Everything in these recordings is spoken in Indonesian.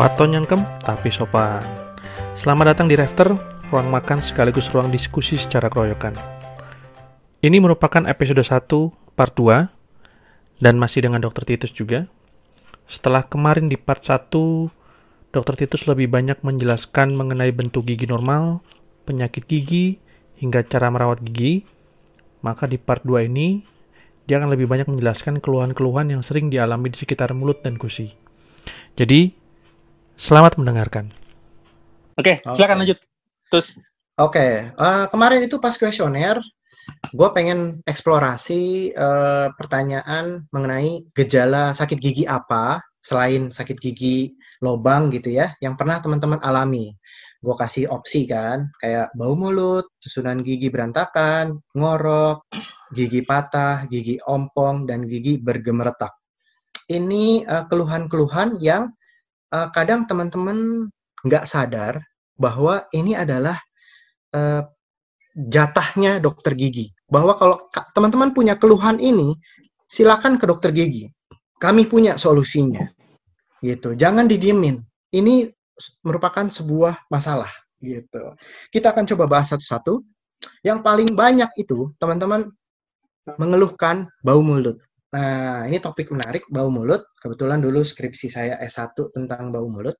Pato nyangkem tapi sopan. Selamat datang di Rafter, ruang makan sekaligus ruang diskusi secara keroyokan. Ini merupakan episode 1 part 2 dan masih dengan Dr. Titus juga. Setelah kemarin di part 1, Dr. Titus lebih banyak menjelaskan mengenai bentuk gigi normal, penyakit gigi, hingga cara merawat gigi. Maka di part 2 ini, dia akan lebih banyak menjelaskan keluhan-keluhan yang sering dialami di sekitar mulut dan gusi. Jadi, selamat mendengarkan. Oke, silakan Oke. lanjut. Terus, Oke, eh, kemarin itu pas kuesioner, gue pengen eksplorasi eh, pertanyaan mengenai gejala sakit gigi apa selain sakit gigi lobang gitu ya, yang pernah teman-teman alami. Gue kasih opsi kan, kayak bau mulut, susunan gigi berantakan, ngorok, gigi patah, gigi ompong, dan gigi bergemeretak. Ini eh, keluhan-keluhan yang eh, kadang teman-teman nggak sadar bahwa ini adalah eh, jatahnya dokter gigi. Bahwa kalau ka- teman-teman punya keluhan ini, silakan ke dokter gigi. Kami punya solusinya. Gitu. Jangan didiemin. Ini merupakan sebuah masalah gitu. Kita akan coba bahas satu-satu. Yang paling banyak itu teman-teman mengeluhkan bau mulut. Nah, ini topik menarik bau mulut. Kebetulan dulu skripsi saya S1 tentang bau mulut.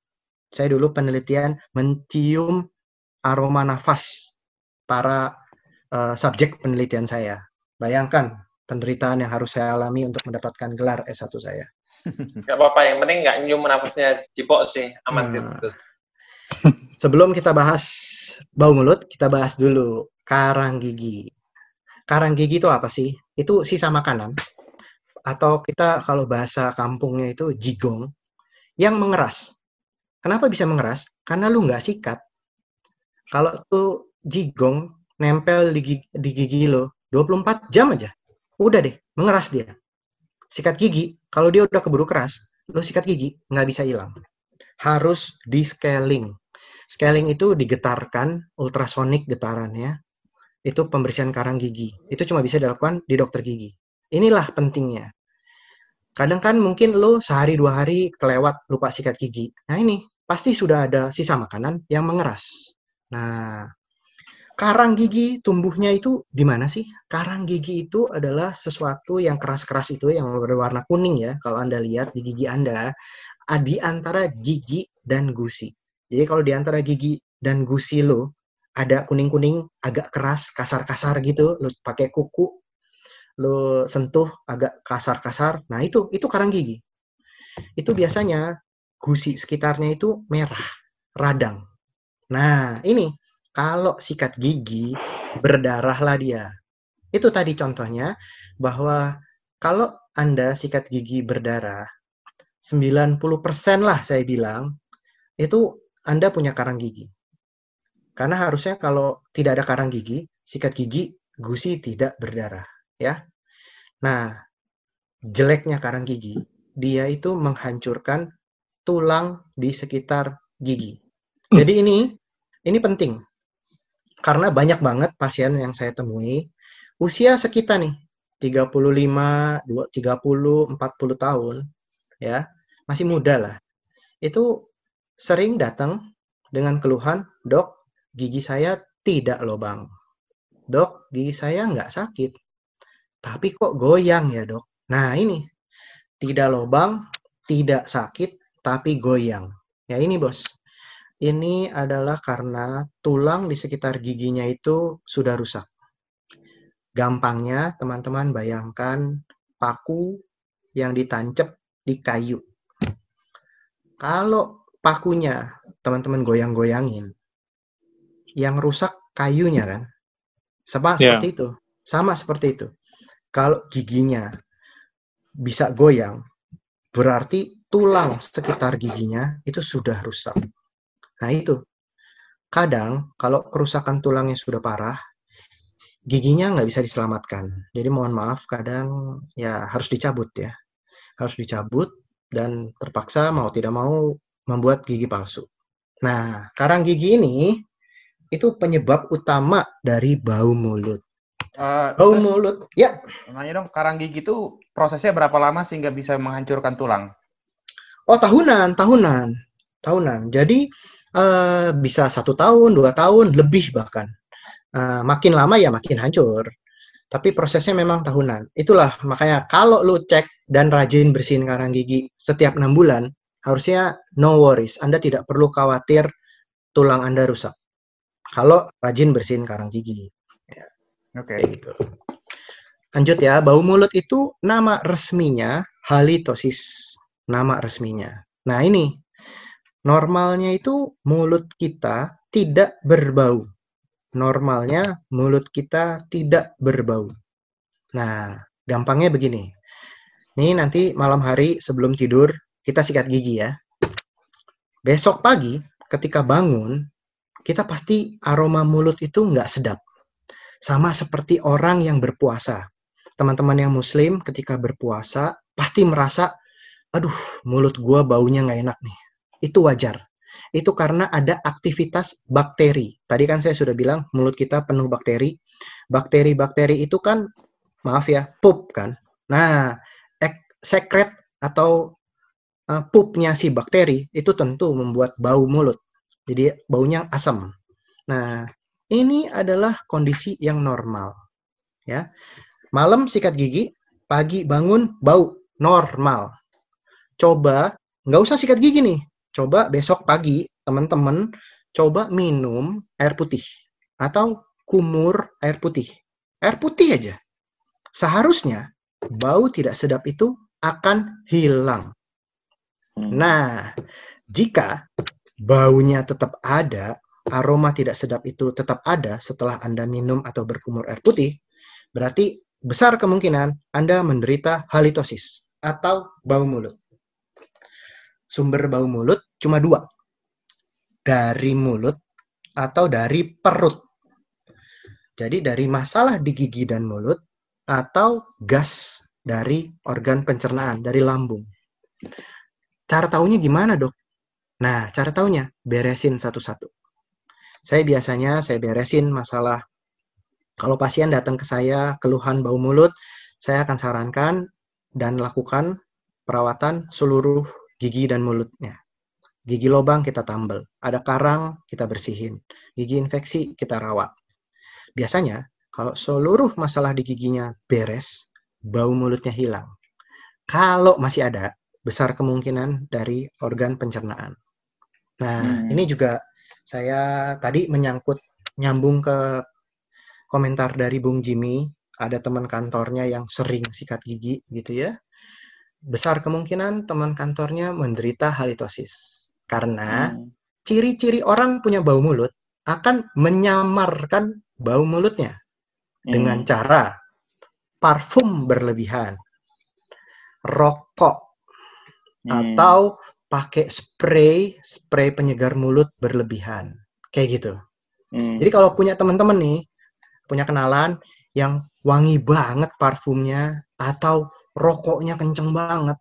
Saya dulu penelitian mencium aroma nafas para eh, subjek penelitian saya. Bayangkan penderitaan yang harus saya alami untuk mendapatkan gelar S1 saya. Gak apa-apa, yang penting nggak nyium nafasnya cipok sih, aman sih. Hmm. Terus. Sebelum kita bahas bau mulut, kita bahas dulu karang gigi. Karang gigi itu apa sih? Itu sisa makanan atau kita kalau bahasa kampungnya itu jigong yang mengeras. Kenapa bisa mengeras? Karena lu nggak sikat. Kalau tuh jigong nempel di gigi, di gigi lo 24 jam aja, udah deh mengeras dia. Sikat gigi, kalau dia udah keburu keras, lo sikat gigi nggak bisa hilang. Harus di scaling. Scaling itu digetarkan, ultrasonik getarannya. Itu pembersihan karang gigi. Itu cuma bisa dilakukan di dokter gigi. Inilah pentingnya. Kadang kan mungkin lo sehari dua hari kelewat lupa sikat gigi. Nah ini pasti sudah ada sisa makanan yang mengeras. Nah, karang gigi tumbuhnya itu di mana sih? Karang gigi itu adalah sesuatu yang keras-keras itu yang berwarna kuning ya. Kalau Anda lihat di gigi Anda, di antara gigi dan gusi. Jadi kalau di antara gigi dan gusi lo ada kuning-kuning agak keras, kasar-kasar gitu, lo pakai kuku, lo sentuh agak kasar-kasar. Nah, itu itu karang gigi. Itu biasanya gusi sekitarnya itu merah, radang. Nah, ini kalau sikat gigi berdarahlah dia. Itu tadi contohnya bahwa kalau Anda sikat gigi berdarah 90% lah saya bilang itu Anda punya karang gigi. Karena harusnya kalau tidak ada karang gigi, sikat gigi gusi tidak berdarah, ya. Nah, jeleknya karang gigi, dia itu menghancurkan tulang di sekitar gigi. Jadi ini ini penting. Karena banyak banget pasien yang saya temui usia sekitar nih 35, 2, 30, 40 tahun ya, masih muda lah. Itu sering datang dengan keluhan, "Dok, gigi saya tidak lobang. Dok, gigi saya nggak sakit. Tapi kok goyang ya, Dok?" Nah, ini tidak lobang, tidak sakit, tapi goyang. Ya ini, Bos. Ini adalah karena tulang di sekitar giginya itu sudah rusak. Gampangnya, teman-teman bayangkan paku yang ditancap di kayu. Kalau pakunya teman-teman goyang-goyangin, yang rusak kayunya kan? Sama Ya. seperti itu. Sama seperti itu. Kalau giginya bisa goyang, berarti tulang sekitar giginya itu sudah rusak. Nah itu, kadang kalau kerusakan tulangnya sudah parah, giginya nggak bisa diselamatkan. Jadi mohon maaf, kadang ya harus dicabut ya. Harus dicabut dan terpaksa mau tidak mau membuat gigi palsu. Nah, karang gigi ini itu penyebab utama dari bau mulut. Eh, Bau terus mulut, ya nanya dong, karang gigi itu prosesnya berapa lama sehingga bisa menghancurkan tulang? Oh tahunan, tahunan. tahunan. Jadi eh, bisa satu tahun, dua tahun, lebih bahkan. Eh, makin lama ya makin hancur. Tapi prosesnya memang tahunan. Itulah makanya kalau lu cek dan rajin bersihin karang gigi setiap enam bulan, harusnya no worries. Anda tidak perlu khawatir tulang Anda rusak. Kalau rajin bersihin karang gigi. Oke. Kayak gitu. Lanjut ya, bau mulut itu nama resminya halitosis. Nama resminya. Nah ini, normalnya itu mulut kita tidak berbau. Normalnya mulut kita tidak berbau. Nah, gampangnya begini. Nih nanti malam hari sebelum tidur, kita sikat gigi ya. Besok pagi, ketika bangun, kita pasti aroma mulut itu nggak sedap. Sama seperti orang yang berpuasa. Teman-teman yang muslim ketika berpuasa, pasti merasa, aduh mulut gua baunya nggak enak nih. Itu wajar. Itu karena ada aktivitas bakteri. Tadi kan saya sudah bilang mulut kita penuh bakteri. Bakteri-bakteri itu kan, maaf ya, pup kan. Nah, ek- sekret atau uh, pupnya si bakteri itu tentu membuat bau mulut. Jadi baunya asam. Nah, ini adalah kondisi yang normal. Ya. Malam sikat gigi, pagi bangun bau normal. Coba nggak usah sikat gigi nih. Coba besok pagi teman-teman coba minum air putih atau kumur air putih. Air putih aja. Seharusnya bau tidak sedap itu akan hilang. Hmm. Nah, jika baunya tetap ada, aroma tidak sedap itu tetap ada setelah Anda minum atau berkumur air putih, berarti besar kemungkinan Anda menderita halitosis atau bau mulut. Sumber bau mulut cuma dua. Dari mulut atau dari perut. Jadi dari masalah di gigi dan mulut atau gas dari organ pencernaan, dari lambung. Cara taunya gimana dok? Nah, cara taunya beresin satu-satu. Saya biasanya saya beresin masalah kalau pasien datang ke saya keluhan bau mulut, saya akan sarankan dan lakukan perawatan seluruh gigi dan mulutnya. Gigi lobang kita tambel, ada karang kita bersihin, gigi infeksi kita rawat. Biasanya kalau seluruh masalah di giginya beres, bau mulutnya hilang. Kalau masih ada, besar kemungkinan dari organ pencernaan. Nah, Hmm. ini juga saya tadi menyangkut nyambung ke komentar dari Bung Jimmy, ada teman kantornya yang sering sikat gigi gitu ya. Besar kemungkinan teman kantornya menderita halitosis. Karena Hmm. ciri-ciri orang punya bau mulut akan menyamarkan bau mulutnya dengan Hmm. cara parfum berlebihan, rokok Hmm. atau pakai spray, spray penyegar mulut berlebihan. Kayak gitu. Hmm. Jadi kalau punya teman-teman nih, punya kenalan yang wangi banget parfumnya atau rokoknya kenceng banget,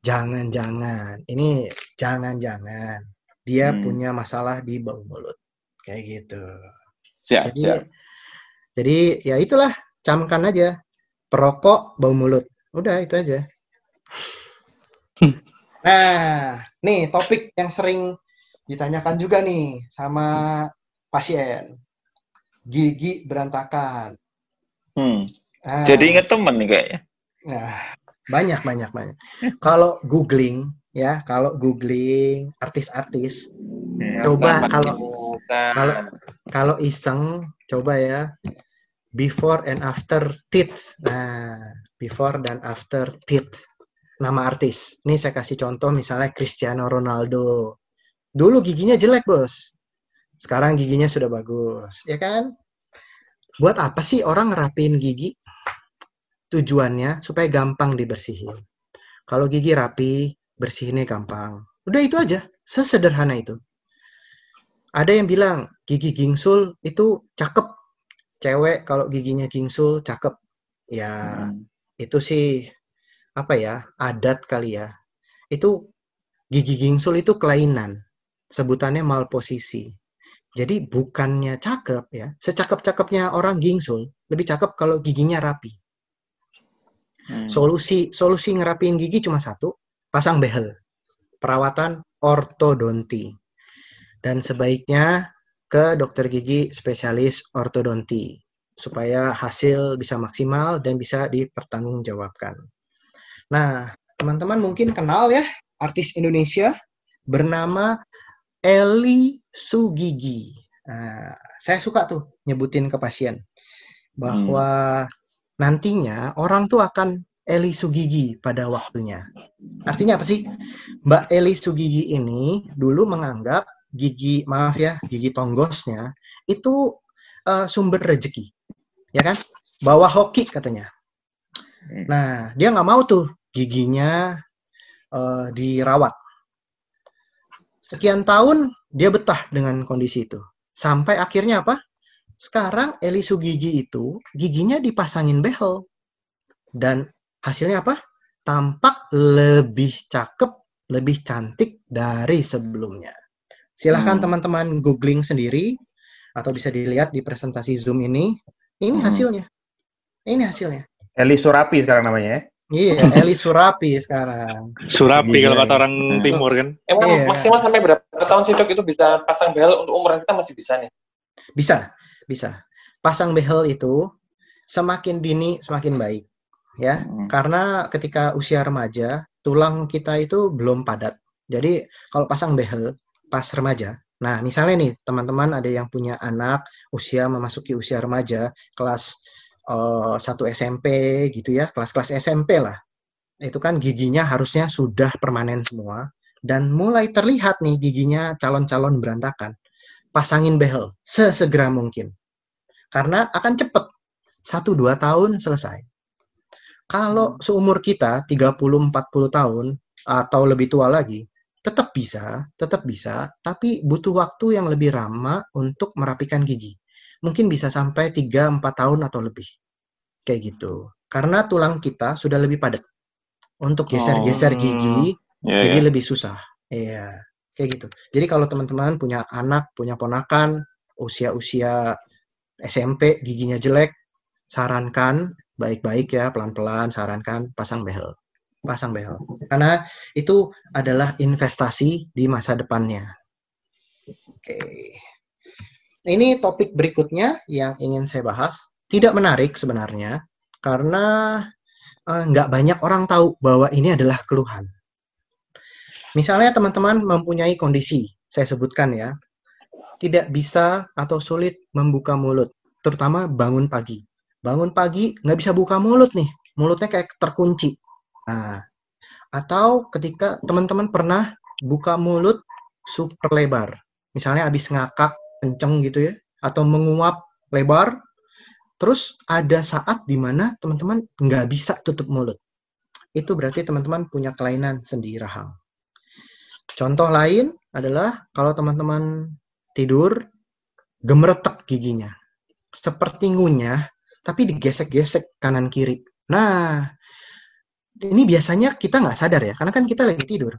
jangan-jangan. Ini jangan-jangan dia Hmm. punya masalah di bau mulut. Kayak gitu. siap Jadi siap. jadi ya itulah, camkan aja. Perokok bau mulut. Udah itu aja. Nah, nih topik yang sering ditanyakan juga nih sama pasien. Gigi berantakan. Hmm. Nah, Jadi inget temen nih kayaknya. nah, banyak banyak banyak. Kalau googling ya, kalau googling artis-artis, Hmm. coba kalau kalau kalau iseng coba ya before and after teeth. Nah, before dan after teeth. Nama artis. Ini saya kasih contoh misalnya Cristiano Ronaldo. Dulu giginya jelek, Bos. Sekarang giginya sudah bagus, ya kan? Buat apa sih orang ngerapiin gigi? Tujuannya supaya gampang dibersihin. Kalau gigi rapi, bersihinnya gampang. Udah itu aja. Sesederhana itu. Ada yang bilang gigi gingsul itu cakep. Cewek kalau giginya gingsul cakep. Ya, Hmm. itu sih apa ya? Adat kali ya. Itu gigi gingsul itu kelainan. Sebutannya malposisi. Jadi bukannya cakep ya. Secakep-cakepnya orang gingsul, lebih cakep kalau giginya rapi. Hmm. Solusi solusi ngerapiin gigi cuma satu, pasang behel. Perawatan ortodonti. Dan sebaiknya ke dokter gigi spesialis ortodonti supaya hasil bisa maksimal dan bisa dipertanggungjawabkan. Nah, teman-teman mungkin kenal ya artis Indonesia bernama Eli Sugigi. Nah, saya suka tuh nyebutin ke pasien bahwa nantinya orang tuh akan Eli Sugigi pada waktunya. Artinya apa sih? Mbak Eli Sugigi ini dulu menganggap gigi, maaf ya, gigi tonggosnya itu eh, sumber rezeki. Ya kan? Bawa hoki katanya. Nah, dia nggak mau tuh giginya eh, dirawat. Sekian tahun dia betah dengan kondisi itu. Sampai akhirnya apa? Sekarang Eli Sugigi itu giginya dipasangin behel. Dan hasilnya apa? Tampak lebih cakep, lebih cantik dari sebelumnya. Silahkan Hmm. teman-teman googling sendiri atau bisa dilihat di presentasi Zoom ini. Ini Hmm. hasilnya. Ini hasilnya. Eli Surapi sekarang namanya ya. Iya, Eli Surapi sekarang. Surapi kalau Gila, kata orang timur kan. Emang Iya. maksimal sampai berapa tahun sih dok itu bisa pasang behel untuk umuran kita masih bisa nih? Bisa, bisa. Pasang behel itu semakin dini semakin baik, ya. Hmm. Karena ketika usia remaja, tulang kita itu belum padat. Jadi kalau pasang behel pas remaja, nah misalnya nih teman-teman ada yang punya anak usia memasuki usia remaja, kelas eh, 1 SMP gitu ya, kelas-kelas SMP lah. Itu kan giginya harusnya sudah permanen semua dan mulai terlihat nih giginya calon-calon berantakan. Pasangin behel sesegera mungkin. Karena akan cepet. 1-2 tahun selesai. Kalau seumur kita 30-40 tahun atau lebih tua lagi, tetap bisa, tetap bisa, tapi butuh waktu yang lebih lama untuk merapikan gigi. Mungkin bisa sampai 3-4 tahun atau lebih. Kayak gitu. Karena tulang kita sudah lebih padat. Untuk geser-geser Oh. gigi, Ya, jadi ya. lebih susah. Iya, kayak gitu. Jadi kalau teman-teman punya anak, punya ponakan, usia-usia SMP, giginya jelek, sarankan baik-baik ya, pelan-pelan sarankan pasang behel. Pasang behel. Karena itu adalah investasi di masa depannya. Oke. Nah, Ini topik berikutnya yang ingin saya bahas. Tidak menarik sebenarnya, karena eh, nggak banyak orang tahu bahwa ini adalah keluhan. Misalnya teman-teman mempunyai kondisi, saya sebutkan ya, tidak bisa atau sulit membuka mulut, terutama bangun pagi. Bangun pagi nggak bisa buka mulut nih, mulutnya kayak terkunci. Nah, atau ketika teman-teman pernah buka mulut super lebar, misalnya habis ngakak kenceng gitu ya, atau menguap lebar, terus ada saat di mana teman-teman nggak bisa tutup mulut. Itu berarti teman-teman punya kelainan sendi rahang. Contoh lain adalah kalau teman-teman tidur gemeretek giginya. Seperti ngunyah, tapi digesek-gesek kanan kiri. Nah, ini biasanya kita nggak sadar ya, karena kan kita lagi tidur.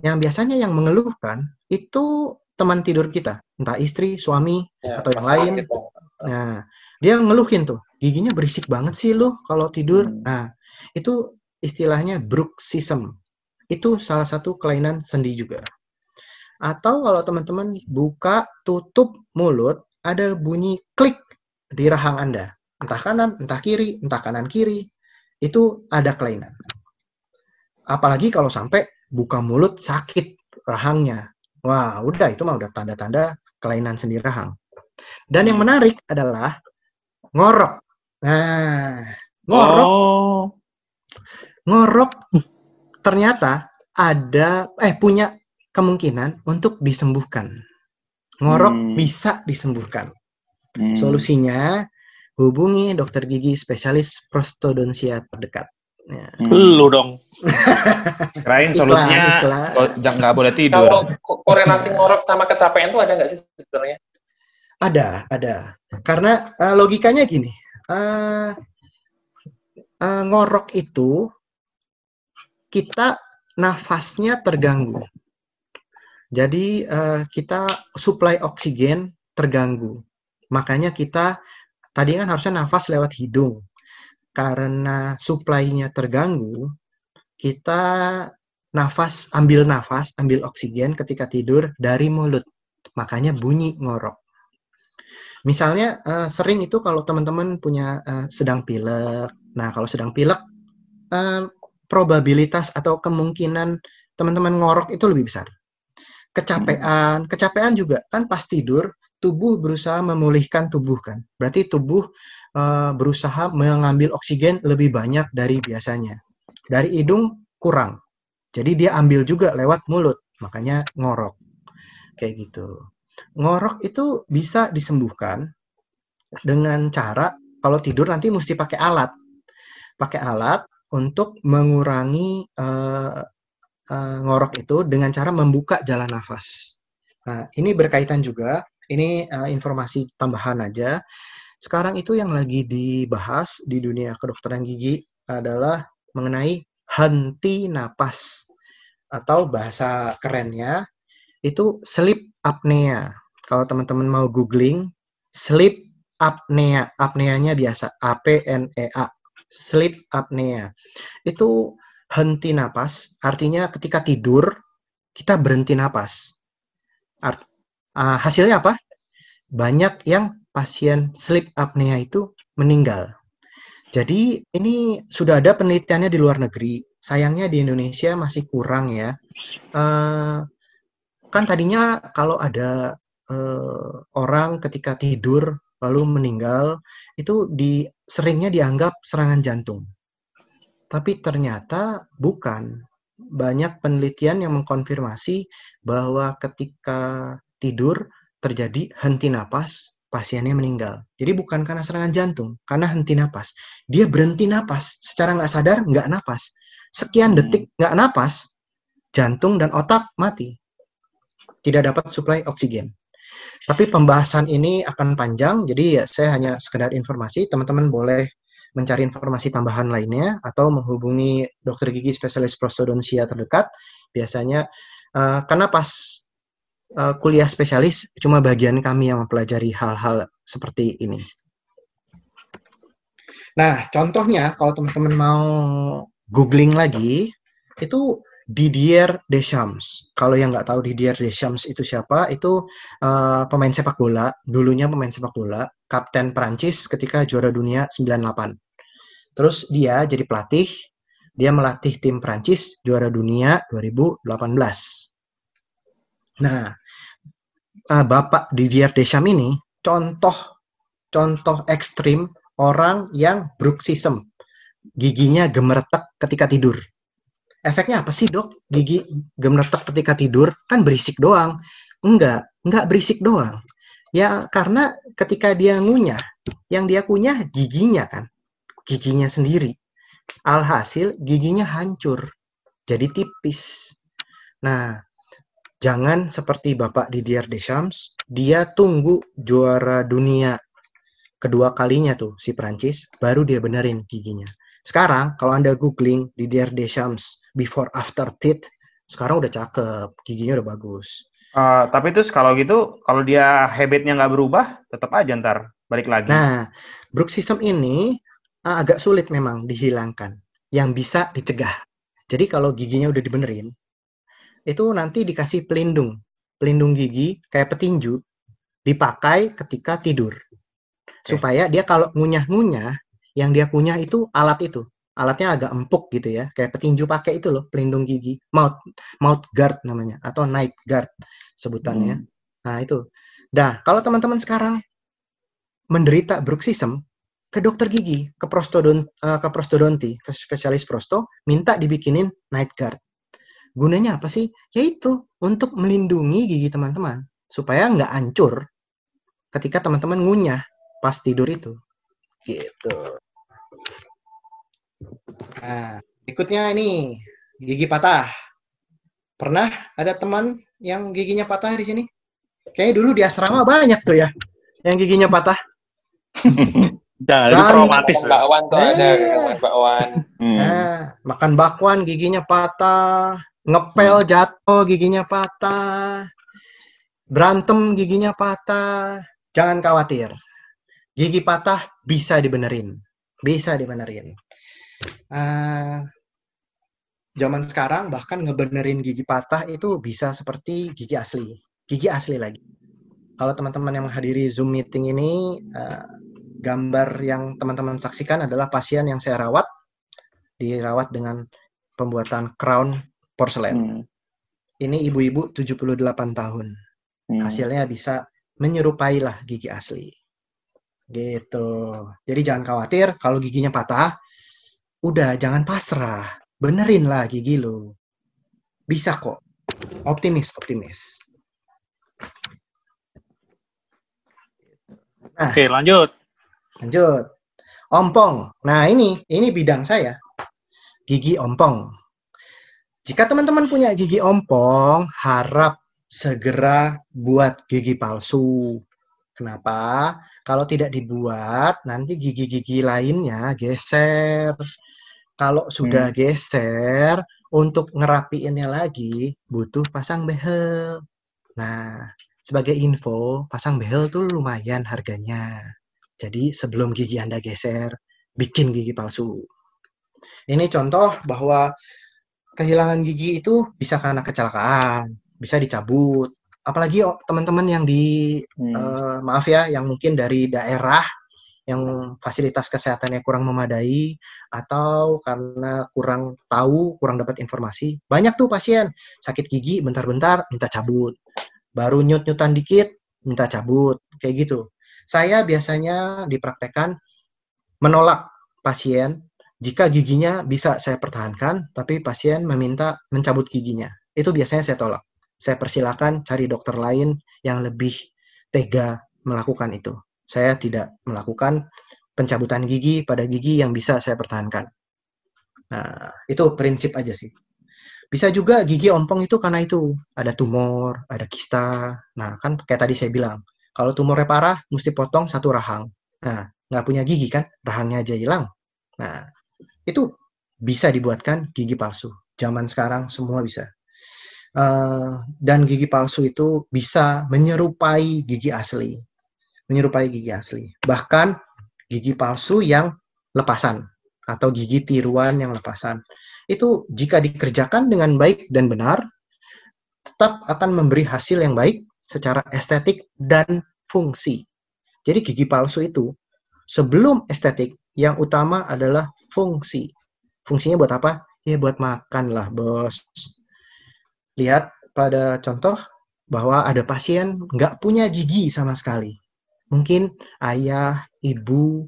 Yang biasanya yang mengeluhkan itu teman tidur kita, entah istri, suami, Ya, Atau yang lain. kita. Nah, dia ngeluhin tuh, giginya berisik banget sih lu kalau tidur. Hmm. Nah, itu istilahnya bruxism. Itu salah satu kelainan sendi juga. Atau kalau teman-teman buka, tutup mulut, ada bunyi klik di rahang Anda. Entah kanan, entah kiri, entah kanan kiri. Itu ada kelainan. Apalagi kalau sampai buka mulut sakit rahangnya. Wah, udah itu mah udah tanda-tanda kelainan sendi rahang. Dan yang menarik adalah ngorok. Nah, ngorok, Oh. ngorok ternyata ada eh punya kemungkinan untuk disembuhkan. Ngorok Hmm. bisa disembuhkan. Hmm. Solusinya hubungi dokter gigi spesialis prostodontia terdekat. Ya. Hmm. Lu dong. Kirain solusinya nggak boleh tidur. Kalau ko- korelasi ngorok sama kecapean itu ada nggak sih sebenarnya? Ada, ada. Karena eh, logikanya gini, eh, eh, ngorok itu kita nafasnya terganggu. Jadi eh, kita suplai oksigen terganggu. Makanya kita tadi kan harusnya nafas lewat hidung. Karena suplainya terganggu, kita nafas, ambil nafas, ambil oksigen ketika tidur dari mulut. Makanya bunyi ngorok. Misalnya eh, sering itu kalau teman-teman punya eh, sedang pilek. Nah, kalau sedang pilek eh, probabilitas atau kemungkinan teman-teman ngorok itu lebih besar. Kecapean, kecapean juga kan pas tidur tubuh berusaha memulihkan tubuh kan. Berarti tubuh eh, berusaha mengambil oksigen lebih banyak dari biasanya. Dari hidung kurang. Jadi dia ambil juga lewat mulut, makanya ngorok. Kayak gitu. Ngorok itu bisa disembuhkan dengan cara kalau tidur nanti mesti pakai alat. Pakai alat untuk mengurangi eh, eh, ngorok itu dengan cara membuka jalan nafas. Nah, ini berkaitan juga, ini eh, informasi tambahan aja. Sekarang itu yang lagi dibahas di dunia kedokteran gigi adalah mengenai henti napas atau bahasa kerennya itu sleep apnea. Kalau teman-teman mau googling sleep apnea, apneanya biasa A P N E A. Sleep apnea. Itu henti napas, artinya ketika tidur kita berhenti napas. Art, ah, hasilnya apa? Banyak yang pasien sleep apnea itu meninggal. Jadi ini sudah ada penelitiannya di luar negeri. Sayangnya di Indonesia masih kurang ya. Eh, kan tadinya kalau ada eh, orang ketika tidur lalu meninggal itu di seringnya dianggap serangan jantung. Tapi ternyata bukan. Banyak penelitian yang mengkonfirmasi bahwa ketika tidur terjadi henti napas, pasiennya meninggal. Jadi bukan karena serangan jantung, karena henti napas. Dia berhenti napas, secara nggak sadar nggak napas. Sekian detik nggak napas, jantung dan otak mati. Tidak dapat suplai oksigen. Tapi pembahasan ini akan panjang, jadi ya saya hanya sekedar informasi. Teman-teman boleh mencari informasi tambahan lainnya atau menghubungi dokter gigi spesialis prostodontia terdekat. Biasanya uh, karena pas uh, kuliah spesialis cuma bagian kami yang mempelajari hal-hal seperti ini. Nah, contohnya kalau teman-teman mau googling lagi, itu Didier Deschamps. Kalau yang nggak tahu Didier Deschamps itu siapa, itu uh, pemain sepak bola, dulunya pemain sepak bola, kapten Prancis ketika juara dunia 98. Terus dia jadi pelatih, dia melatih tim Prancis juara dunia 2018. Nah, uh, Bapak Didier Deschamps ini contoh contoh ekstrim orang yang bruxism. Giginya gemeretak ketika tidur efeknya apa sih dok? Gigi gemeretak ketika tidur kan berisik doang. Enggak, enggak berisik doang. Ya karena ketika dia ngunyah, yang dia kunyah giginya kan. Giginya sendiri. Alhasil giginya hancur. Jadi tipis. Nah, jangan seperti Bapak Didier Deschamps, dia tunggu juara dunia kedua kalinya tuh si Prancis, baru dia benerin giginya. Sekarang kalau Anda googling Didier Deschamps before after teeth sekarang udah cakep giginya udah bagus Uh, tapi terus kalau gitu, kalau dia habitnya nggak berubah, tetap aja ntar balik lagi. nah bruxism ini uh, agak sulit memang dihilangkan yang bisa dicegah jadi kalau giginya udah dibenerin itu nanti dikasih pelindung pelindung gigi kayak petinju dipakai ketika tidur supaya dia kalau ngunyah-ngunyah yang dia kunyah itu alat itu alatnya agak empuk gitu ya, kayak petinju pakai itu loh, pelindung gigi, mouth mouth guard namanya atau night guard sebutannya. Hmm. Nah, itu. Nah, kalau teman-teman sekarang menderita bruxism, ke dokter gigi, ke prostodon uh, ke prostodonti, ke spesialis prosto, minta dibikinin night guard. Gunanya apa sih? Yaitu untuk melindungi gigi teman-teman supaya nggak hancur ketika teman-teman ngunyah pas tidur itu. Gitu. Nah, berikutnya ini gigi patah. Pernah ada teman yang giginya patah di sini? Kayaknya dulu di asrama banyak tuh ya yang giginya patah. Nah, itu traumatis. Makan bakwan tuh ada makan bakwan. Hmm. Nah, makan bakwan giginya patah, ngepel jatuh giginya patah, berantem giginya patah. Jangan khawatir. Gigi patah bisa dibenerin. Bisa dibenerin. Ah, zaman sekarang bahkan ngebenerin gigi patah itu bisa seperti gigi asli. Gigi asli lagi. Kalau teman-teman yang menghadiri Zoom meeting ini, eh, gambar yang teman-teman saksikan adalah pasien yang saya rawat, dirawat dengan pembuatan crown porselen. Hmm. Ini ibu-ibu 78 tahun. Hmm. Hasilnya bisa menyerupai lah gigi asli. Gitu. Jadi jangan khawatir kalau giginya patah, udah jangan pasrah. Benerin lah gigi lu. Bisa kok. Optimis, optimis. Oke, lanjut. Lanjut. Ompong. Nah, ini ini bidang saya. Gigi ompong. Jika teman-teman punya gigi ompong, harap segera buat gigi palsu. Kenapa? Kalau tidak dibuat, nanti gigi-gigi lainnya geser. Kalau sudah geser, untuk ngerapiinnya lagi butuh pasang behel. Nah, sebagai info, pasang behel tuh lumayan harganya. Jadi sebelum gigi Anda geser, bikin gigi palsu. Ini contoh bahwa kehilangan gigi itu bisa karena kecelakaan, bisa dicabut. Apalagi oh, teman-teman yang di Hmm. eh, maaf ya, yang mungkin dari daerah yang fasilitas kesehatannya kurang memadai atau karena kurang tahu, kurang dapat informasi. Banyak tuh pasien sakit gigi bentar-bentar minta cabut. Baru nyut-nyutan dikit minta cabut, kayak gitu. Saya biasanya dipraktekkan menolak pasien jika giginya bisa saya pertahankan, tapi pasien meminta mencabut giginya. Itu biasanya saya tolak. Saya persilakan cari dokter lain yang lebih tega melakukan itu. Saya tidak melakukan pencabutan gigi pada gigi yang bisa saya pertahankan. Nah, itu prinsip aja sih. Bisa juga gigi ompong itu karena itu ada tumor, ada kista. Nah, kan kayak tadi saya bilang, kalau tumornya parah, mesti potong satu rahang. Nah, nggak punya gigi kan, rahangnya aja hilang. Nah, itu bisa dibuatkan gigi palsu. Zaman sekarang semua bisa. Eh, dan gigi palsu itu bisa menyerupai gigi asli. Menyerupai gigi asli. Bahkan gigi palsu yang lepasan atau gigi tiruan yang lepasan. Itu jika dikerjakan dengan baik dan benar, tetap akan memberi hasil yang baik secara estetik dan fungsi. Jadi gigi palsu itu sebelum estetik, yang utama adalah fungsi. Fungsinya buat apa? Ya buat makan lah, bos. Lihat pada contoh bahwa ada pasien nggak punya gigi sama sekali. Mungkin ayah, ibu,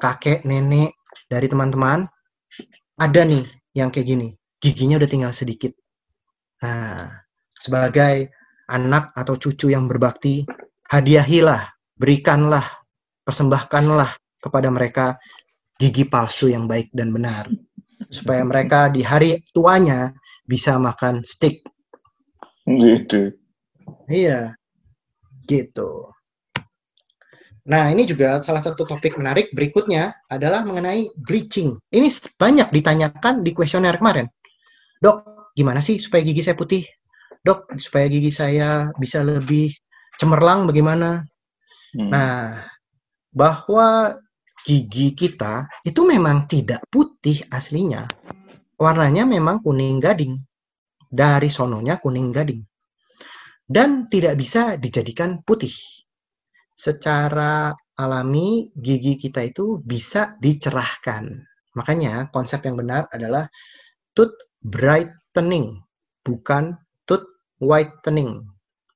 kakek, nenek dari teman-teman ada nih yang kayak gini. Giginya udah tinggal sedikit. Nah, sebagai anak atau cucu yang berbakti, hadiahilah, berikanlah, persembahkanlah kepada mereka gigi palsu yang baik dan benar. Supaya mereka di hari tuanya bisa makan steak. Gitu. Iya, gitu. Nah, ini juga salah satu topik menarik berikutnya adalah mengenai bleaching. Ini banyak ditanyakan di kuesioner kemarin. Dok, gimana sih supaya gigi saya putih? Dok, supaya gigi saya bisa lebih cemerlang bagaimana? Hmm. Nah, bahwa gigi kita itu memang tidak putih aslinya. Warnanya memang kuning gading. Dari sononya kuning gading. Dan tidak bisa dijadikan putih. Secara alami gigi kita itu bisa dicerahkan. Makanya konsep yang benar adalah tooth brightening, bukan tooth whitening.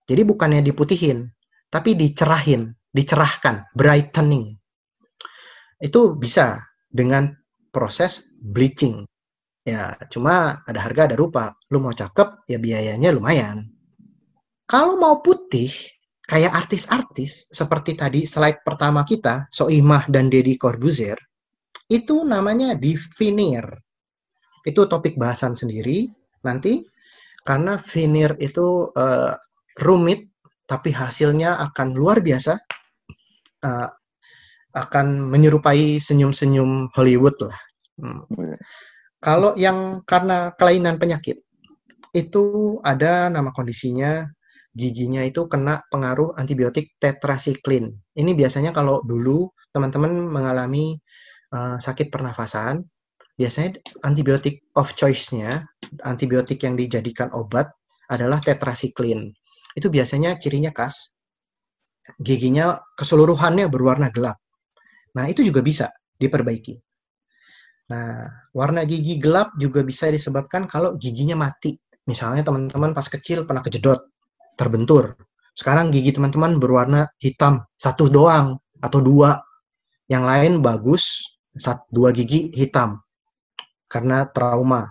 Jadi bukannya diputihin, tapi dicerahin, dicerahkan, brightening. Itu bisa dengan proses bleaching. Ya, cuma ada harga ada rupa. Lu mau cakep, ya biayanya lumayan. Kalau mau putih, kayak artis-artis, seperti tadi slide pertama kita, Soimah dan Deddy Corbuzier, itu namanya di veneer. Itu topik bahasan sendiri nanti, karena veneer itu eh, rumit, tapi hasilnya akan luar biasa. Eh, akan menyerupai senyum-senyum Hollywood lah. Hmm. Kalau yang karena kelainan penyakit, itu ada nama kondisinya giginya itu kena pengaruh antibiotik tetrasiklin. Ini biasanya kalau dulu teman-teman mengalami uh, sakit pernafasan, biasanya antibiotik of choice-nya, antibiotik yang dijadikan obat adalah tetracycline. Itu biasanya cirinya khas. Giginya keseluruhannya berwarna gelap. Nah, itu juga bisa diperbaiki. Nah, warna gigi gelap juga bisa disebabkan kalau giginya mati. Misalnya teman-teman pas kecil pernah kejedot, terbentur. Sekarang gigi teman-teman berwarna hitam, satu doang atau dua. Yang lain bagus, sat- dua gigi hitam karena trauma.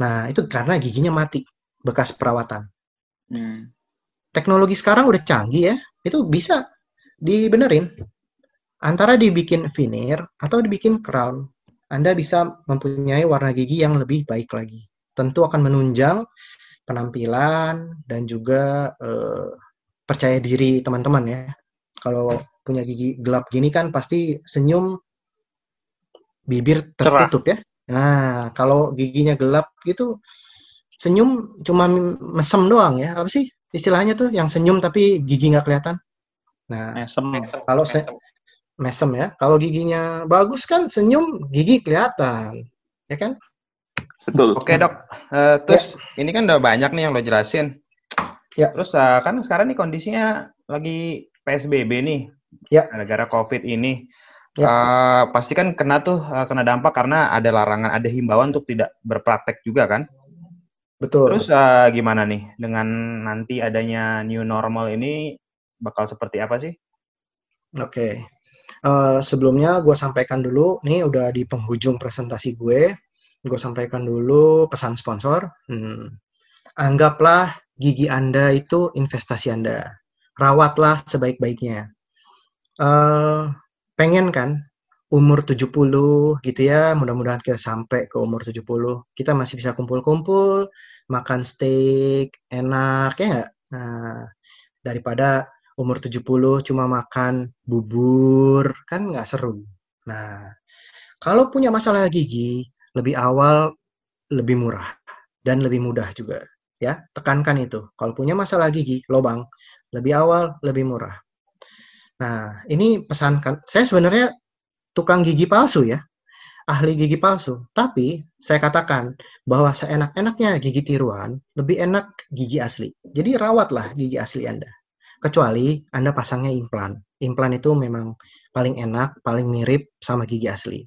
Nah, itu karena giginya mati, bekas perawatan. Hmm. Teknologi sekarang udah canggih ya, itu bisa dibenerin. Antara dibikin veneer atau dibikin crown. Anda bisa mempunyai warna gigi yang lebih baik lagi. Tentu akan menunjang penampilan dan juga eh, percaya diri teman-teman ya. Kalau punya gigi gelap gini kan pasti senyum bibir Cerah. tertutup ya. Nah, kalau giginya gelap gitu senyum cuma mesem doang ya. Apa sih istilahnya tuh yang senyum tapi gigi nggak kelihatan? Nah. Mesem, Kalau se- mesem. ya. Kalau giginya bagus kan senyum gigi kelihatan. Ya kan? Betul. Oke dok, Eh, terus ini kan udah banyak nih yang lo jelasin. Ya. Terus eh, kan sekarang nih kondisinya lagi PSBB nih, Ya. gara-gara COVID ini. Ya. Eh, pasti kan kena tuh eh, kena dampak karena ada larangan, ada himbauan untuk tidak berpraktek juga kan. Betul. Terus eh, gimana nih dengan nanti adanya new normal ini bakal seperti apa sih? Oke. Eh, sebelumnya gue sampaikan dulu, nih udah di penghujung presentasi gue. Gue sampaikan dulu pesan sponsor. Hmm. Anggaplah gigi Anda itu investasi Anda. Rawatlah sebaik-baiknya. Eh, pengen kan umur 70 gitu ya, mudah-mudahan kita sampai ke umur 70. Kita masih bisa kumpul-kumpul, makan steak, enak ya nggak? Nah, daripada umur 70 cuma makan bubur, kan nggak seru. Nah, kalau punya masalah gigi, lebih awal lebih murah dan lebih mudah juga. Ya, tekankan itu. Kalau punya masalah gigi, lobang, lebih awal, lebih murah. Nah, ini pesankan. Saya sebenarnya tukang gigi palsu ya, ahli gigi palsu. Tapi saya katakan bahwa seenak-enaknya gigi tiruan, lebih enak gigi asli. Jadi rawatlah gigi asli Anda kecuali Anda pasangnya implan. Implan itu memang paling enak, paling mirip sama gigi asli.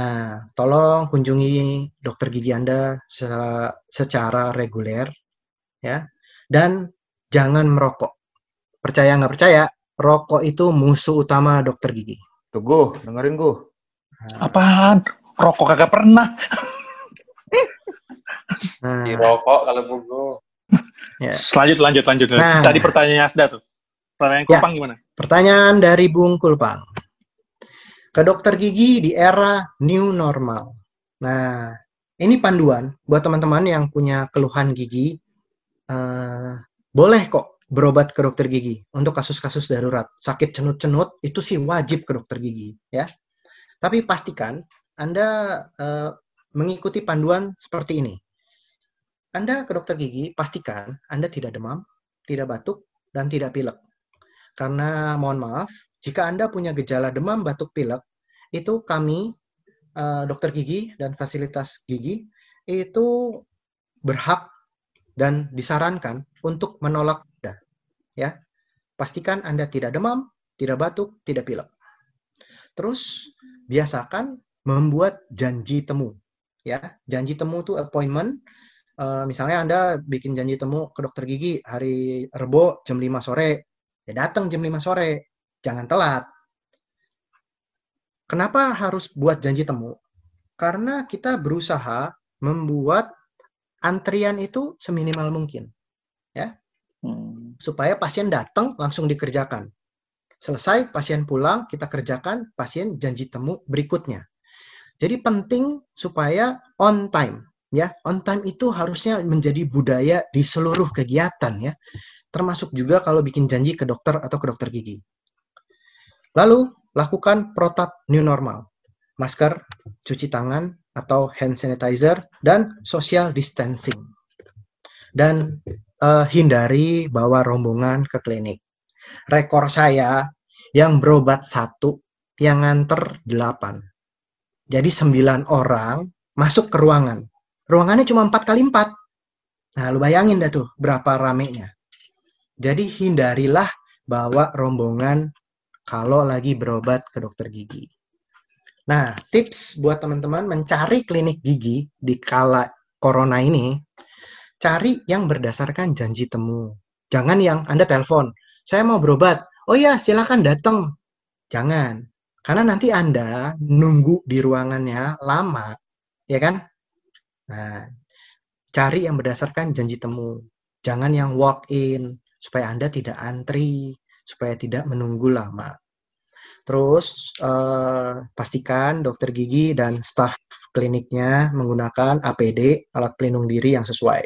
Nah, tolong kunjungi dokter gigi Anda secara, secara reguler, ya. Dan jangan merokok. Percaya nggak percaya, rokok itu musuh utama dokter gigi. Tuh Guh, dengerin Guh. Nah, Apaan? Rokok kagak pernah. nah, Dirokok kalau buku. Ya. Lanjut, lanjut, lanjut. Nah. Tadi pertanyaannya Asda tuh. Pertanyaan Ya. Kupang gimana? Pertanyaan dari Bung Kulpang. Ke dokter gigi di era new normal. Nah, ini panduan buat teman-teman yang punya keluhan gigi. eh, boleh kok berobat ke dokter gigi untuk kasus-kasus darurat. Sakit cenut-cenut itu sih wajib ke dokter gigi, ya. Tapi pastikan Anda eh, mengikuti panduan seperti ini. Anda ke dokter gigi, pastikan Anda tidak demam, tidak batuk, dan tidak pilek. Karena mohon maaf, jika Anda punya gejala demam, batuk, pilek, itu kami eh, dokter gigi dan fasilitas gigi itu berhak dan disarankan untuk menolak Anda. Ya, pastikan Anda tidak demam, tidak batuk, tidak pilek. Terus biasakan membuat janji temu. Ya, janji temu itu appointment. Eh, misalnya Anda bikin janji temu ke dokter gigi hari Rebo jam 5 sore, ya datang jam 5 sore, jangan telat. Kenapa harus buat janji temu? Karena kita berusaha membuat antrian itu seminimal mungkin Hmm. supaya pasien datang langsung dikerjakan. Selesai pasien pulang, kita kerjakan pasien janji temu berikutnya. Jadi penting supaya on time ya. On time itu harusnya menjadi budaya di seluruh kegiatan ya. Termasuk juga kalau bikin janji ke dokter atau ke dokter gigi. Lalu lakukan protap new normal. Masker, cuci tangan atau hand sanitizer dan social distancing. Dan eh, hindari bawa rombongan ke klinik. Rekor saya yang berobat satu, yang nganter delapan. Jadi sembilan orang masuk ke ruangan. Ruangannya cuma empat kali empat. Nah, lu bayangin dah tuh berapa ramenya. Jadi hindarilah bawa rombongan kalau lagi berobat ke dokter gigi. Nah, tips buat teman-teman mencari klinik gigi di kala corona ini, cari yang berdasarkan janji temu. Jangan yang Anda telepon, saya mau berobat. Oh ya, silakan datang. Jangan. Karena nanti Anda nunggu di ruangannya lama, ya kan? Nah, cari yang berdasarkan janji temu. Jangan yang walk in, supaya Anda tidak antri, supaya tidak menunggu lama. Terus uh, pastikan dokter gigi dan staf kliniknya menggunakan APD alat pelindung diri yang sesuai.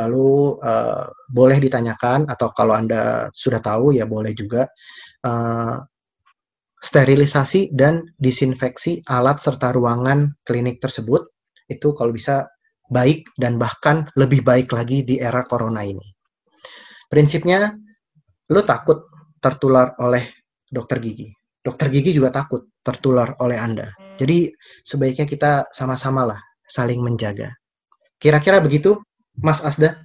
Lalu uh, boleh ditanyakan atau kalau anda sudah tahu ya boleh juga uh, sterilisasi dan disinfeksi alat serta ruangan klinik tersebut itu kalau bisa baik dan bahkan lebih baik lagi di era corona ini. Prinsipnya, lu takut tertular oleh dokter gigi. Dokter gigi juga takut tertular oleh Anda. Jadi sebaiknya kita sama-sama lah saling menjaga. Kira-kira begitu, Mas Asda?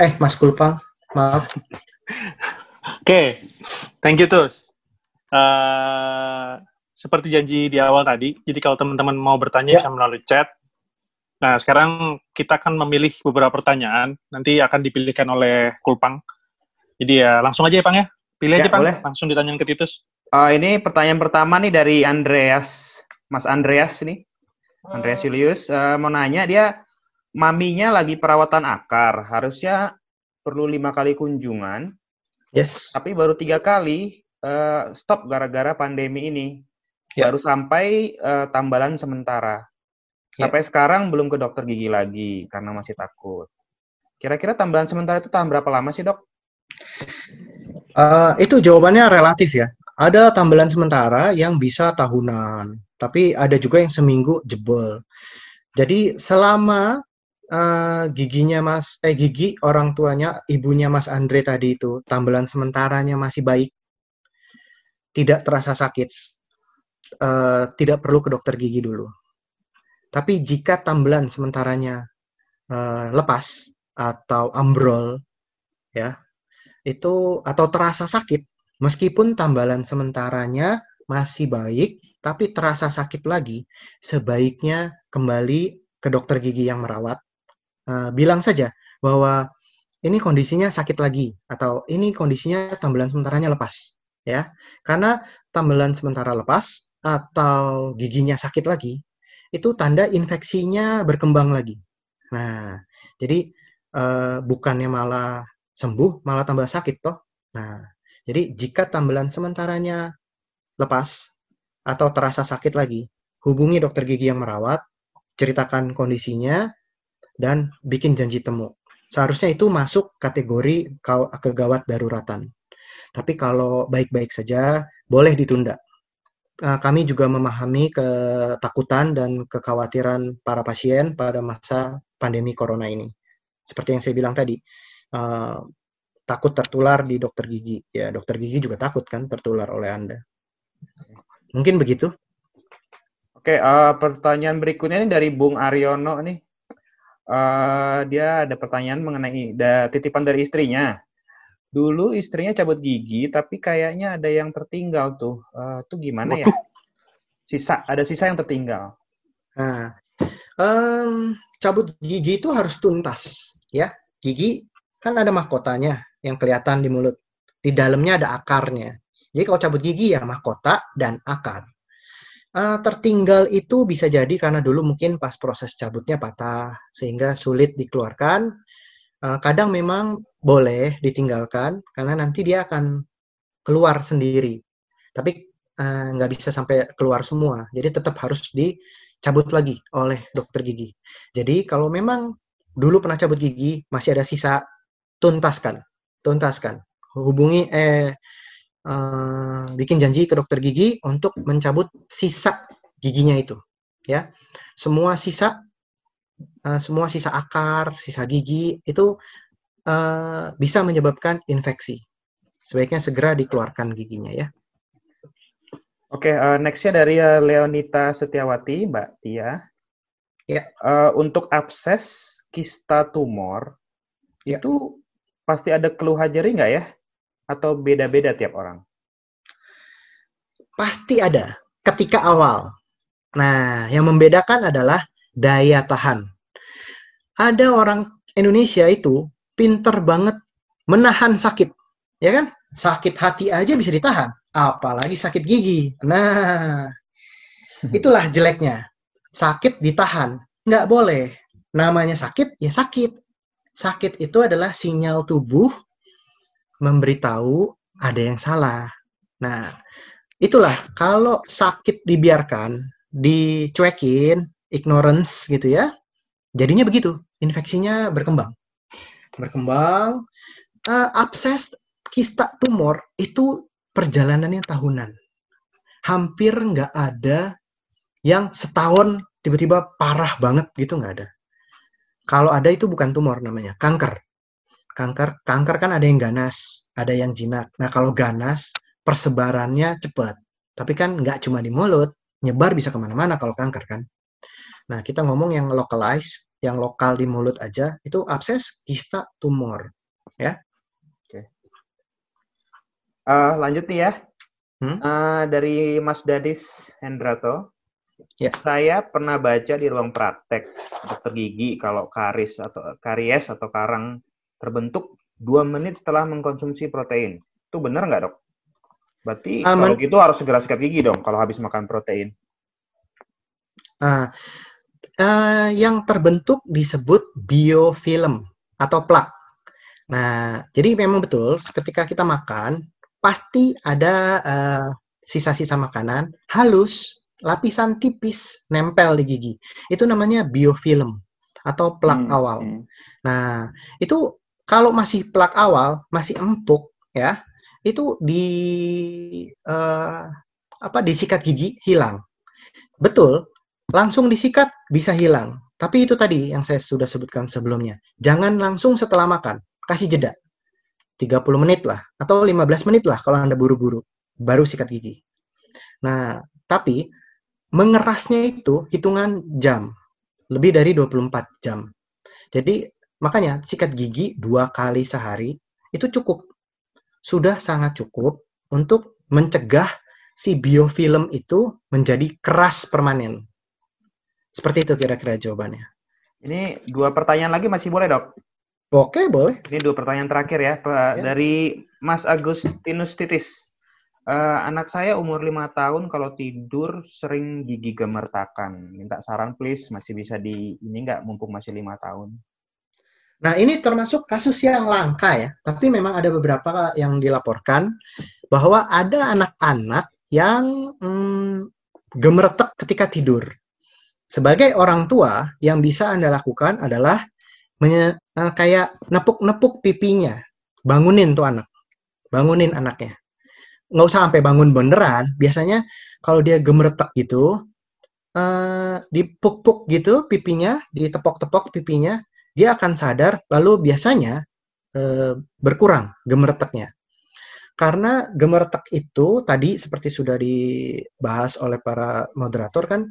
Eh, Mas Kulpang, maaf. Oke, okay. thank you Tus. Uh, seperti janji di awal tadi, jadi kalau teman-teman mau bertanya ya. bisa melalui chat. Nah, sekarang kita akan memilih beberapa pertanyaan, nanti akan dipilihkan oleh Kulpang. Jadi ya langsung aja ya Pang ya, pilih ya, aja Pang, boleh. langsung ditanyain ke Titus. Uh, ini pertanyaan pertama nih dari Andreas, Mas Andreas nih, Andreas Julius uh, mau nanya dia maminya lagi perawatan akar, harusnya perlu lima kali kunjungan, yes. tapi baru tiga kali uh, stop gara-gara pandemi ini. Yeah. Baru sampai uh, tambalan sementara. Yeah. Sampai sekarang belum ke dokter gigi lagi karena masih takut. Kira-kira tambalan sementara itu tahan berapa lama sih dok? Uh, itu jawabannya relatif ya. Ada tambalan sementara yang bisa tahunan, tapi ada juga yang seminggu jebol. Jadi selama uh, giginya Mas eh gigi orang tuanya ibunya Mas Andre tadi itu tambalan sementaranya masih baik, tidak terasa sakit, uh, tidak perlu ke dokter gigi dulu. Tapi jika tambelan sementaranya uh, lepas atau ambrol, ya itu atau terasa sakit, meskipun tambalan sementaranya masih baik, tapi terasa sakit lagi, sebaiknya kembali ke dokter gigi yang merawat. Uh, bilang saja bahwa ini kondisinya sakit lagi atau ini kondisinya tambelan sementaranya lepas ya. Karena tambelan sementara lepas atau giginya sakit lagi, itu tanda infeksinya berkembang lagi. Nah, jadi uh, bukannya malah sembuh, malah tambah sakit toh. Nah, jadi jika tambelan sementaranya lepas atau terasa sakit lagi, hubungi dokter gigi yang merawat, ceritakan kondisinya, dan bikin janji temu. Seharusnya itu masuk kategori kegawat daruratan. Tapi kalau baik-baik saja, boleh ditunda. Kami juga memahami ketakutan dan kekhawatiran para pasien pada masa pandemi corona ini. Seperti yang saya bilang tadi, uh, takut tertular di dokter gigi. Ya, dokter gigi juga takut kan tertular oleh Anda. Mungkin begitu. Oke, uh, pertanyaan berikutnya ini dari Bung Aryono nih. Uh, dia ada pertanyaan mengenai da, titipan dari istrinya. Dulu istrinya cabut gigi, tapi kayaknya ada yang tertinggal tuh. Uh, tuh gimana ya? Sisa, ada sisa yang tertinggal. Nah, um, cabut gigi itu harus tuntas, ya. Gigi kan ada mahkotanya yang kelihatan di mulut. Di dalamnya ada akarnya. Jadi kalau cabut gigi ya mahkota dan akar. Uh, tertinggal itu bisa jadi karena dulu mungkin pas proses cabutnya patah sehingga sulit dikeluarkan uh, kadang memang boleh ditinggalkan karena nanti dia akan keluar sendiri. Tapi eh, nggak bisa sampai keluar semua. Jadi tetap harus dicabut lagi oleh dokter gigi. Jadi kalau memang dulu pernah cabut gigi, masih ada sisa, tuntaskan, tuntaskan. Hubungi eh uh, bikin janji ke dokter gigi untuk mencabut sisa giginya itu, ya. Semua sisa uh, semua sisa akar, sisa gigi itu uh, bisa menyebabkan infeksi. Sebaiknya segera dikeluarkan giginya ya. Oke, uh, nextnya dari uh, Leonita Setiawati, Mbak Tia. Ya. Uh, untuk abses kista tumor, Ya. itu pasti ada keluhan nyeri nggak ya? Atau beda-beda tiap orang? Pasti ada ketika awal. Nah, yang membedakan adalah daya tahan. Ada orang Indonesia itu pinter banget menahan sakit, ya kan? Sakit hati aja bisa ditahan, apalagi sakit gigi. Nah, itulah jeleknya. Sakit ditahan, nggak boleh. Namanya sakit, ya sakit. Sakit itu adalah sinyal tubuh memberitahu ada yang salah. Nah, itulah kalau sakit dibiarkan, dicuekin, ignorance gitu ya, jadinya begitu. Infeksinya berkembang. Berkembang, uh, abses kista tumor itu perjalanannya tahunan. Hampir nggak ada yang setahun tiba-tiba parah banget gitu nggak ada. Kalau ada itu bukan tumor namanya, kanker. Kanker, kanker kan ada yang ganas, ada yang jinak. Nah kalau ganas persebarannya cepat, tapi kan nggak cuma di mulut, nyebar bisa ke mana-mana kalau kanker kan. Nah kita ngomong yang localized, yang lokal di mulut aja itu abses, kista, tumor, ya. Uh, lanjut nih ya. Hmm? Uh, dari Mas Dadis Hendrato. Ya. Saya pernah baca di ruang praktek dokter gigi kalau karis atau karies atau karang terbentuk dua menit setelah mengkonsumsi protein. Itu benar nggak dok? Berarti Aman. kalau gitu harus segera sikat gigi dong kalau habis makan protein. Nah, eh, yang terbentuk disebut biofilm atau plak. Nah, jadi memang betul ketika kita makan pasti ada eh, sisa-sisa makanan halus, lapisan tipis nempel di gigi. Itu namanya biofilm atau plak Hmm, awal. hmm. Nah, itu kalau masih plak awal, masih empuk ya, itu di eh, apa disikat gigi hilang. Betul, langsung disikat bisa hilang. Tapi itu tadi yang saya sudah sebutkan sebelumnya. Jangan langsung setelah makan, kasih jeda. 30 menit lah atau 15 menit lah kalau Anda buru-buru baru sikat gigi. Nah, tapi mengerasnya itu hitungan jam. Lebih dari 24 jam. Jadi makanya sikat gigi dua kali sehari itu cukup. Sudah sangat cukup untuk mencegah si biofilm itu menjadi keras permanen. Seperti itu kira-kira jawabannya. Ini dua pertanyaan lagi masih boleh dok? Oke, boleh. Ini dua pertanyaan terakhir ya, Pak. Ya. dari Mas Agustinus Titis. Eh, anak saya umur lima tahun kalau tidur sering gigi gemertakan. Minta saran please, masih bisa di ini nggak mumpung masih lima tahun. Nah, ini termasuk kasus yang langka ya. Tapi memang ada beberapa yang dilaporkan bahwa ada anak-anak yang hmm, gemeretek ketika tidur. Sebagai orang tua, yang bisa Anda lakukan adalah menye- eh, kayak nepuk-nepuk pipinya. Bangunin tuh anak. Bangunin anaknya. Nggak usah sampai bangun beneran. Biasanya kalau dia gemeretek gitu, eh, dipuk-puk gitu pipinya, ditepok-tepok pipinya, dia akan sadar lalu biasanya eh, berkurang gemereteknya. Karena gemeretek itu tadi seperti sudah dibahas oleh para moderator kan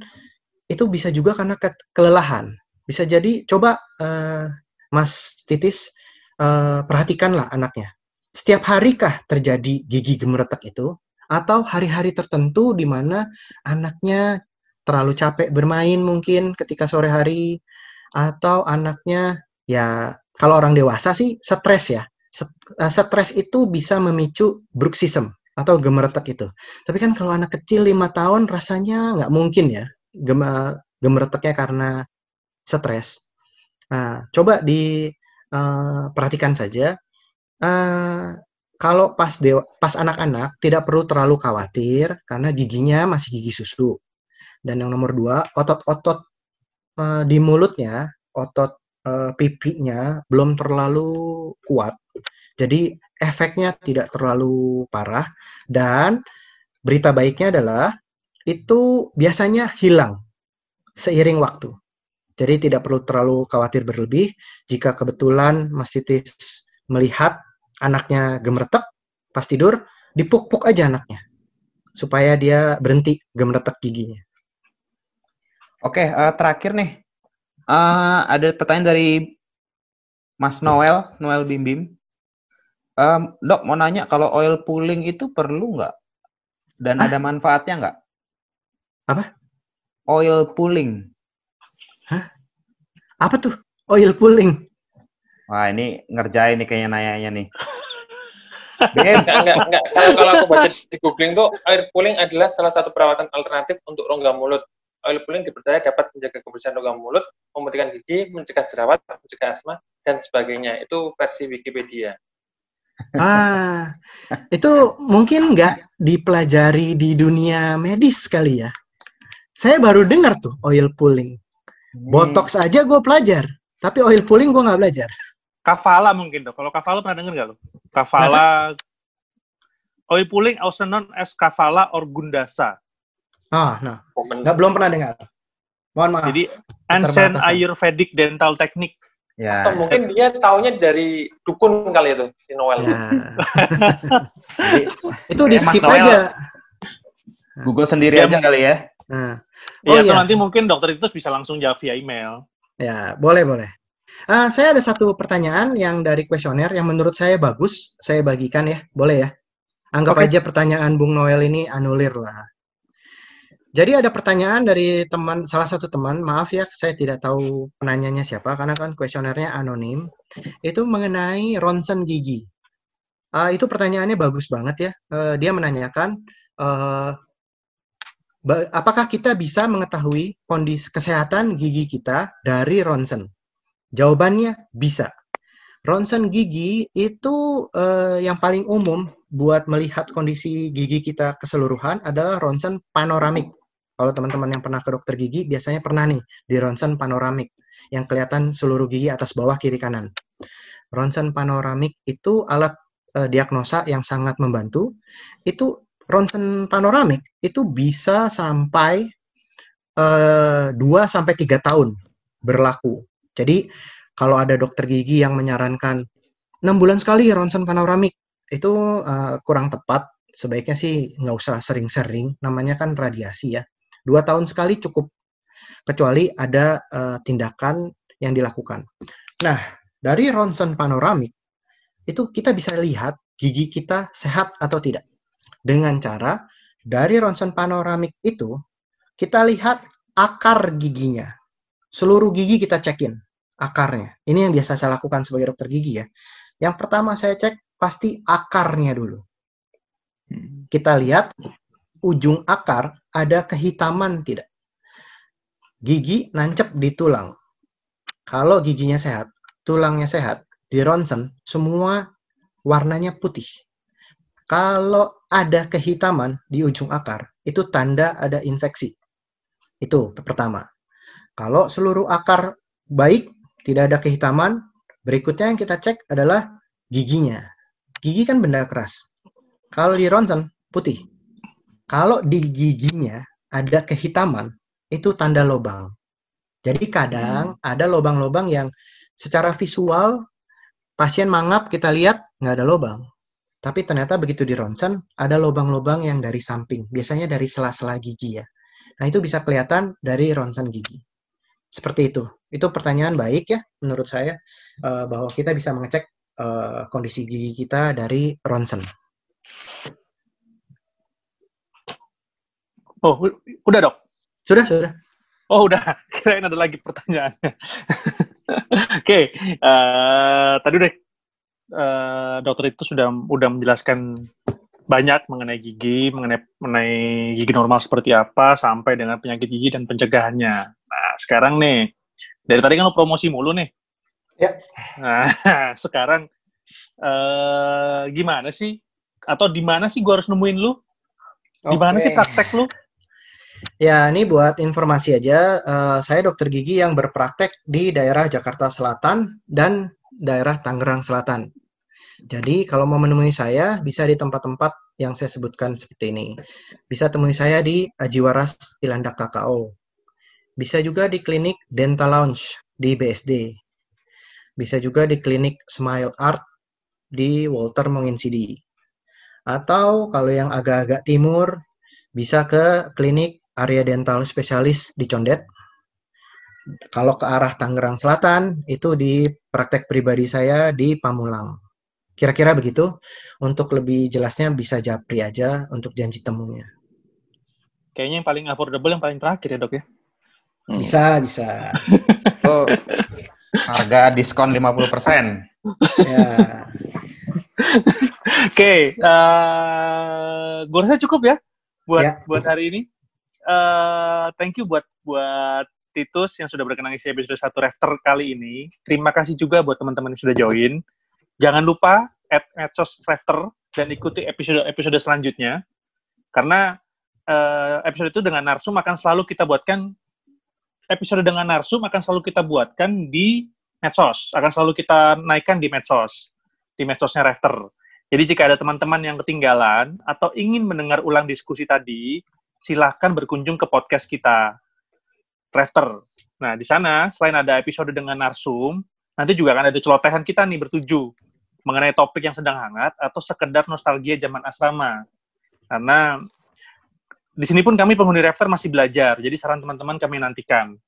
itu bisa juga karena ke- kelelahan. Bisa jadi coba eh, Mas Titis eh, perhatikanlah anaknya. Setiap harikah terjadi gigi gemeretek itu atau hari-hari tertentu di mana anaknya terlalu capek bermain mungkin ketika sore hari atau anaknya ya kalau orang dewasa sih stres ya. Eh, Stres itu bisa memicu bruxism atau gemeretek itu. Tapi kan kalau anak kecil lima tahun rasanya nggak mungkin ya gem- gemereteknya karena stres. Nah, coba diperhatikan saja. Eh, kalau pas dewa, pas anak-anak tidak perlu terlalu khawatir karena giginya masih gigi susu. Dan yang nomor dua, otot-otot eh, di mulutnya, otot eh, pipinya belum terlalu kuat. Jadi efeknya tidak terlalu parah. Dan berita baiknya adalah itu biasanya hilang seiring waktu. Jadi tidak perlu terlalu khawatir berlebih jika kebetulan Mas Titis melihat anaknya gemeretek pas tidur, dipuk-puk aja anaknya. supaya dia berhenti gemeretak giginya. Oke, eh, terakhir nih. Eh, ada pertanyaan dari Mas Noel, Noel Bim Bim. Em, dok, mau nanya kalau oil pulling itu perlu nggak? Dan Ah? ada manfaatnya nggak? Apa? Oil pulling. Apa tuh? Oil pulling. Wah, ini ngerjain nih kayaknya nanyanya nih. Enggak, enggak, enggak. Kalau, kalau aku baca di googling tuh, air pulling adalah salah satu perawatan alternatif untuk rongga mulut. Oil pulling dipercaya dapat menjaga kebersihan rongga mulut, memutihkan gigi, mencegah jerawat, mencegah asma, dan sebagainya. Itu versi Wikipedia. Ah, itu mungkin nggak dipelajari di dunia medis kali ya. Saya baru dengar tuh oil pulling. Botox aja gue pelajar, tapi oil pulling gue nggak belajar. Kafala mungkin dok. Kalau kafala pernah denger nggak lo? Kafala oil pulling also known as kafala or gundasa. Ah, nah, Komen- nggak belum pernah dengar. Mohon maaf. Jadi ancient. Ayurvedic dental technique. Ya, Atau mungkin dia taunya dari dukun kali itu, si Noel. Ya, jadi itu di skip aja. Google sendiri Ya, aja kali ya. Nah, Iya, Oh, iya. nanti mungkin dokter itu bisa langsung jawab via email. ya boleh boleh. Ah, saya ada satu pertanyaan yang dari kuesioner yang menurut saya bagus. Saya bagikan ya, boleh ya? Anggap Oke. aja pertanyaan Bung Noel ini anulir lah. Jadi ada pertanyaan dari teman, salah satu teman, maaf ya, saya tidak tahu penanyanya siapa karena kan kuesionernya anonim. Itu mengenai ronsen gigi. Ah, itu pertanyaannya bagus banget ya. Eh, dia menanyakan, ba- apakah kita bisa mengetahui kondisi kesehatan gigi kita dari ronsen? Jawabannya bisa. Ronsen gigi itu eh, yang paling umum buat melihat kondisi gigi kita keseluruhan adalah ronsen panoramik. Kalau teman-teman yang pernah ke dokter gigi biasanya pernah nih di ronsen panoramik yang kelihatan seluruh gigi atas bawah kiri kanan. Ronsen panoramik itu alat eh, diagnosa yang sangat membantu. Itu ronsen panoramik itu bisa sampai eh, 2 sampai 3 tahun berlaku. Jadi kalau ada dokter gigi yang menyarankan 6 bulan sekali ronsen panoramik itu eh, kurang tepat. Sebaiknya sih nggak usah sering-sering. Namanya kan radiasi ya. Dua tahun sekali cukup. Kecuali ada eh, tindakan yang dilakukan. Nah, dari ronsen panoramik itu kita bisa lihat gigi kita sehat atau tidak. Dengan cara dari ronsen panoramik itu kita lihat akar giginya. Seluruh gigi kita cekin akarnya. Ini yang biasa saya lakukan sebagai dokter gigi ya. Yang pertama saya cek pasti akarnya dulu. Kita lihat ujung akar ada kehitaman tidak. Gigi nancep di tulang. Kalau giginya sehat, tulangnya sehat, di ronsen semua warnanya putih. Kalau ada kehitaman di ujung akar, itu tanda ada infeksi. Itu pertama. Kalau seluruh akar baik, tidak ada kehitaman, berikutnya yang kita cek adalah giginya. Gigi kan benda keras. Kalau di ronsen, putih. Kalau di giginya ada kehitaman, itu tanda lobang. Jadi kadang ada lobang-lobang yang secara visual pasien mangap kita lihat nggak ada lobang. Tapi ternyata begitu di ronsen ada lobang-lobang yang dari samping, biasanya dari sela-sela gigi ya. Nah itu bisa kelihatan dari ronsen gigi. Seperti itu. Itu pertanyaan baik ya menurut saya eh, bahwa kita bisa mengecek eh, kondisi gigi kita dari ronsen. Oh, udah dok. Sudah, sudah. Oh udah, kirain ada lagi pertanyaannya. Oke, eh, tadi udah eh, dokter itu sudah udah menjelaskan banyak mengenai gigi, mengenai mengenai gigi normal seperti apa, sampai dengan penyakit gigi dan pencegahannya. Nah, sekarang nih, dari tadi kan lo promosi mulu nih. Ya. Nah, sekarang eh, gimana sih? Atau di mana sih gua harus nemuin lu? Di mana sih praktek lu? Ya, ini buat informasi aja, eh, saya dokter gigi yang berpraktek di daerah Jakarta Selatan dan daerah Tangerang Selatan. Jadi, kalau mau menemui saya, bisa di tempat-tempat yang saya sebutkan seperti ini. Bisa temui saya di Ajiwaras Ilandak KKO. Bisa juga di klinik Dental Lounge di BSD. Bisa juga di klinik Smile Art di Walter Monginsidi. Atau kalau yang agak-agak timur, bisa ke klinik area dental spesialis di Condet. Kalau ke arah Tangerang Selatan, itu di praktek pribadi saya di Pamulang. Kira-kira begitu. Untuk lebih jelasnya bisa japri aja untuk janji temunya. Kayaknya yang paling affordable yang paling terakhir ya dok ya? Hmm. Bisa, bisa. Itu harga diskon 50%. ya. Oke, eh gue rasa cukup ya buat Ya. buat hari ini. eh thank you buat buat Titus yang sudah berkenan isi episode 1 Rafter kali ini. Terima kasih juga buat teman-teman yang sudah join. Jangan lupa add medsos dan ikuti episode-episode selanjutnya. Karena eh, episode itu dengan narsum akan selalu kita buatkan episode dengan narsum akan selalu kita buatkan di medsos, akan selalu kita naikkan di medsos, di medsosnya Rafter. Jadi jika ada teman-teman yang ketinggalan atau ingin mendengar ulang diskusi tadi, silahkan berkunjung ke podcast kita, Rafter. Nah, di sana selain ada episode dengan narsum, nanti juga akan ada celotehan kita nih bertuju mengenai topik yang sedang hangat atau sekedar nostalgia zaman asrama. Karena di sini pun kami penghuni Rafter masih belajar, jadi saran teman-teman kami nantikan.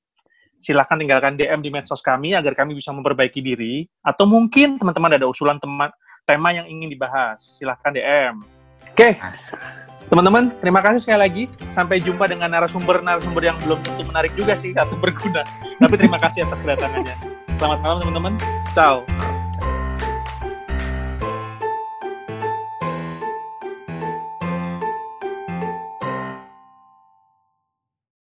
Silahkan tinggalkan DM di medsos kami agar kami bisa memperbaiki diri, atau mungkin teman-teman ada usulan teman tema yang ingin dibahas. Silahkan DM. Oke, teman-teman, terima kasih sekali lagi. Sampai jumpa dengan narasumber-narasumber yang belum tentu menarik juga sih, atau berguna. Tapi terima kasih atas kedatangannya. Selamat malam, teman-teman. Ciao.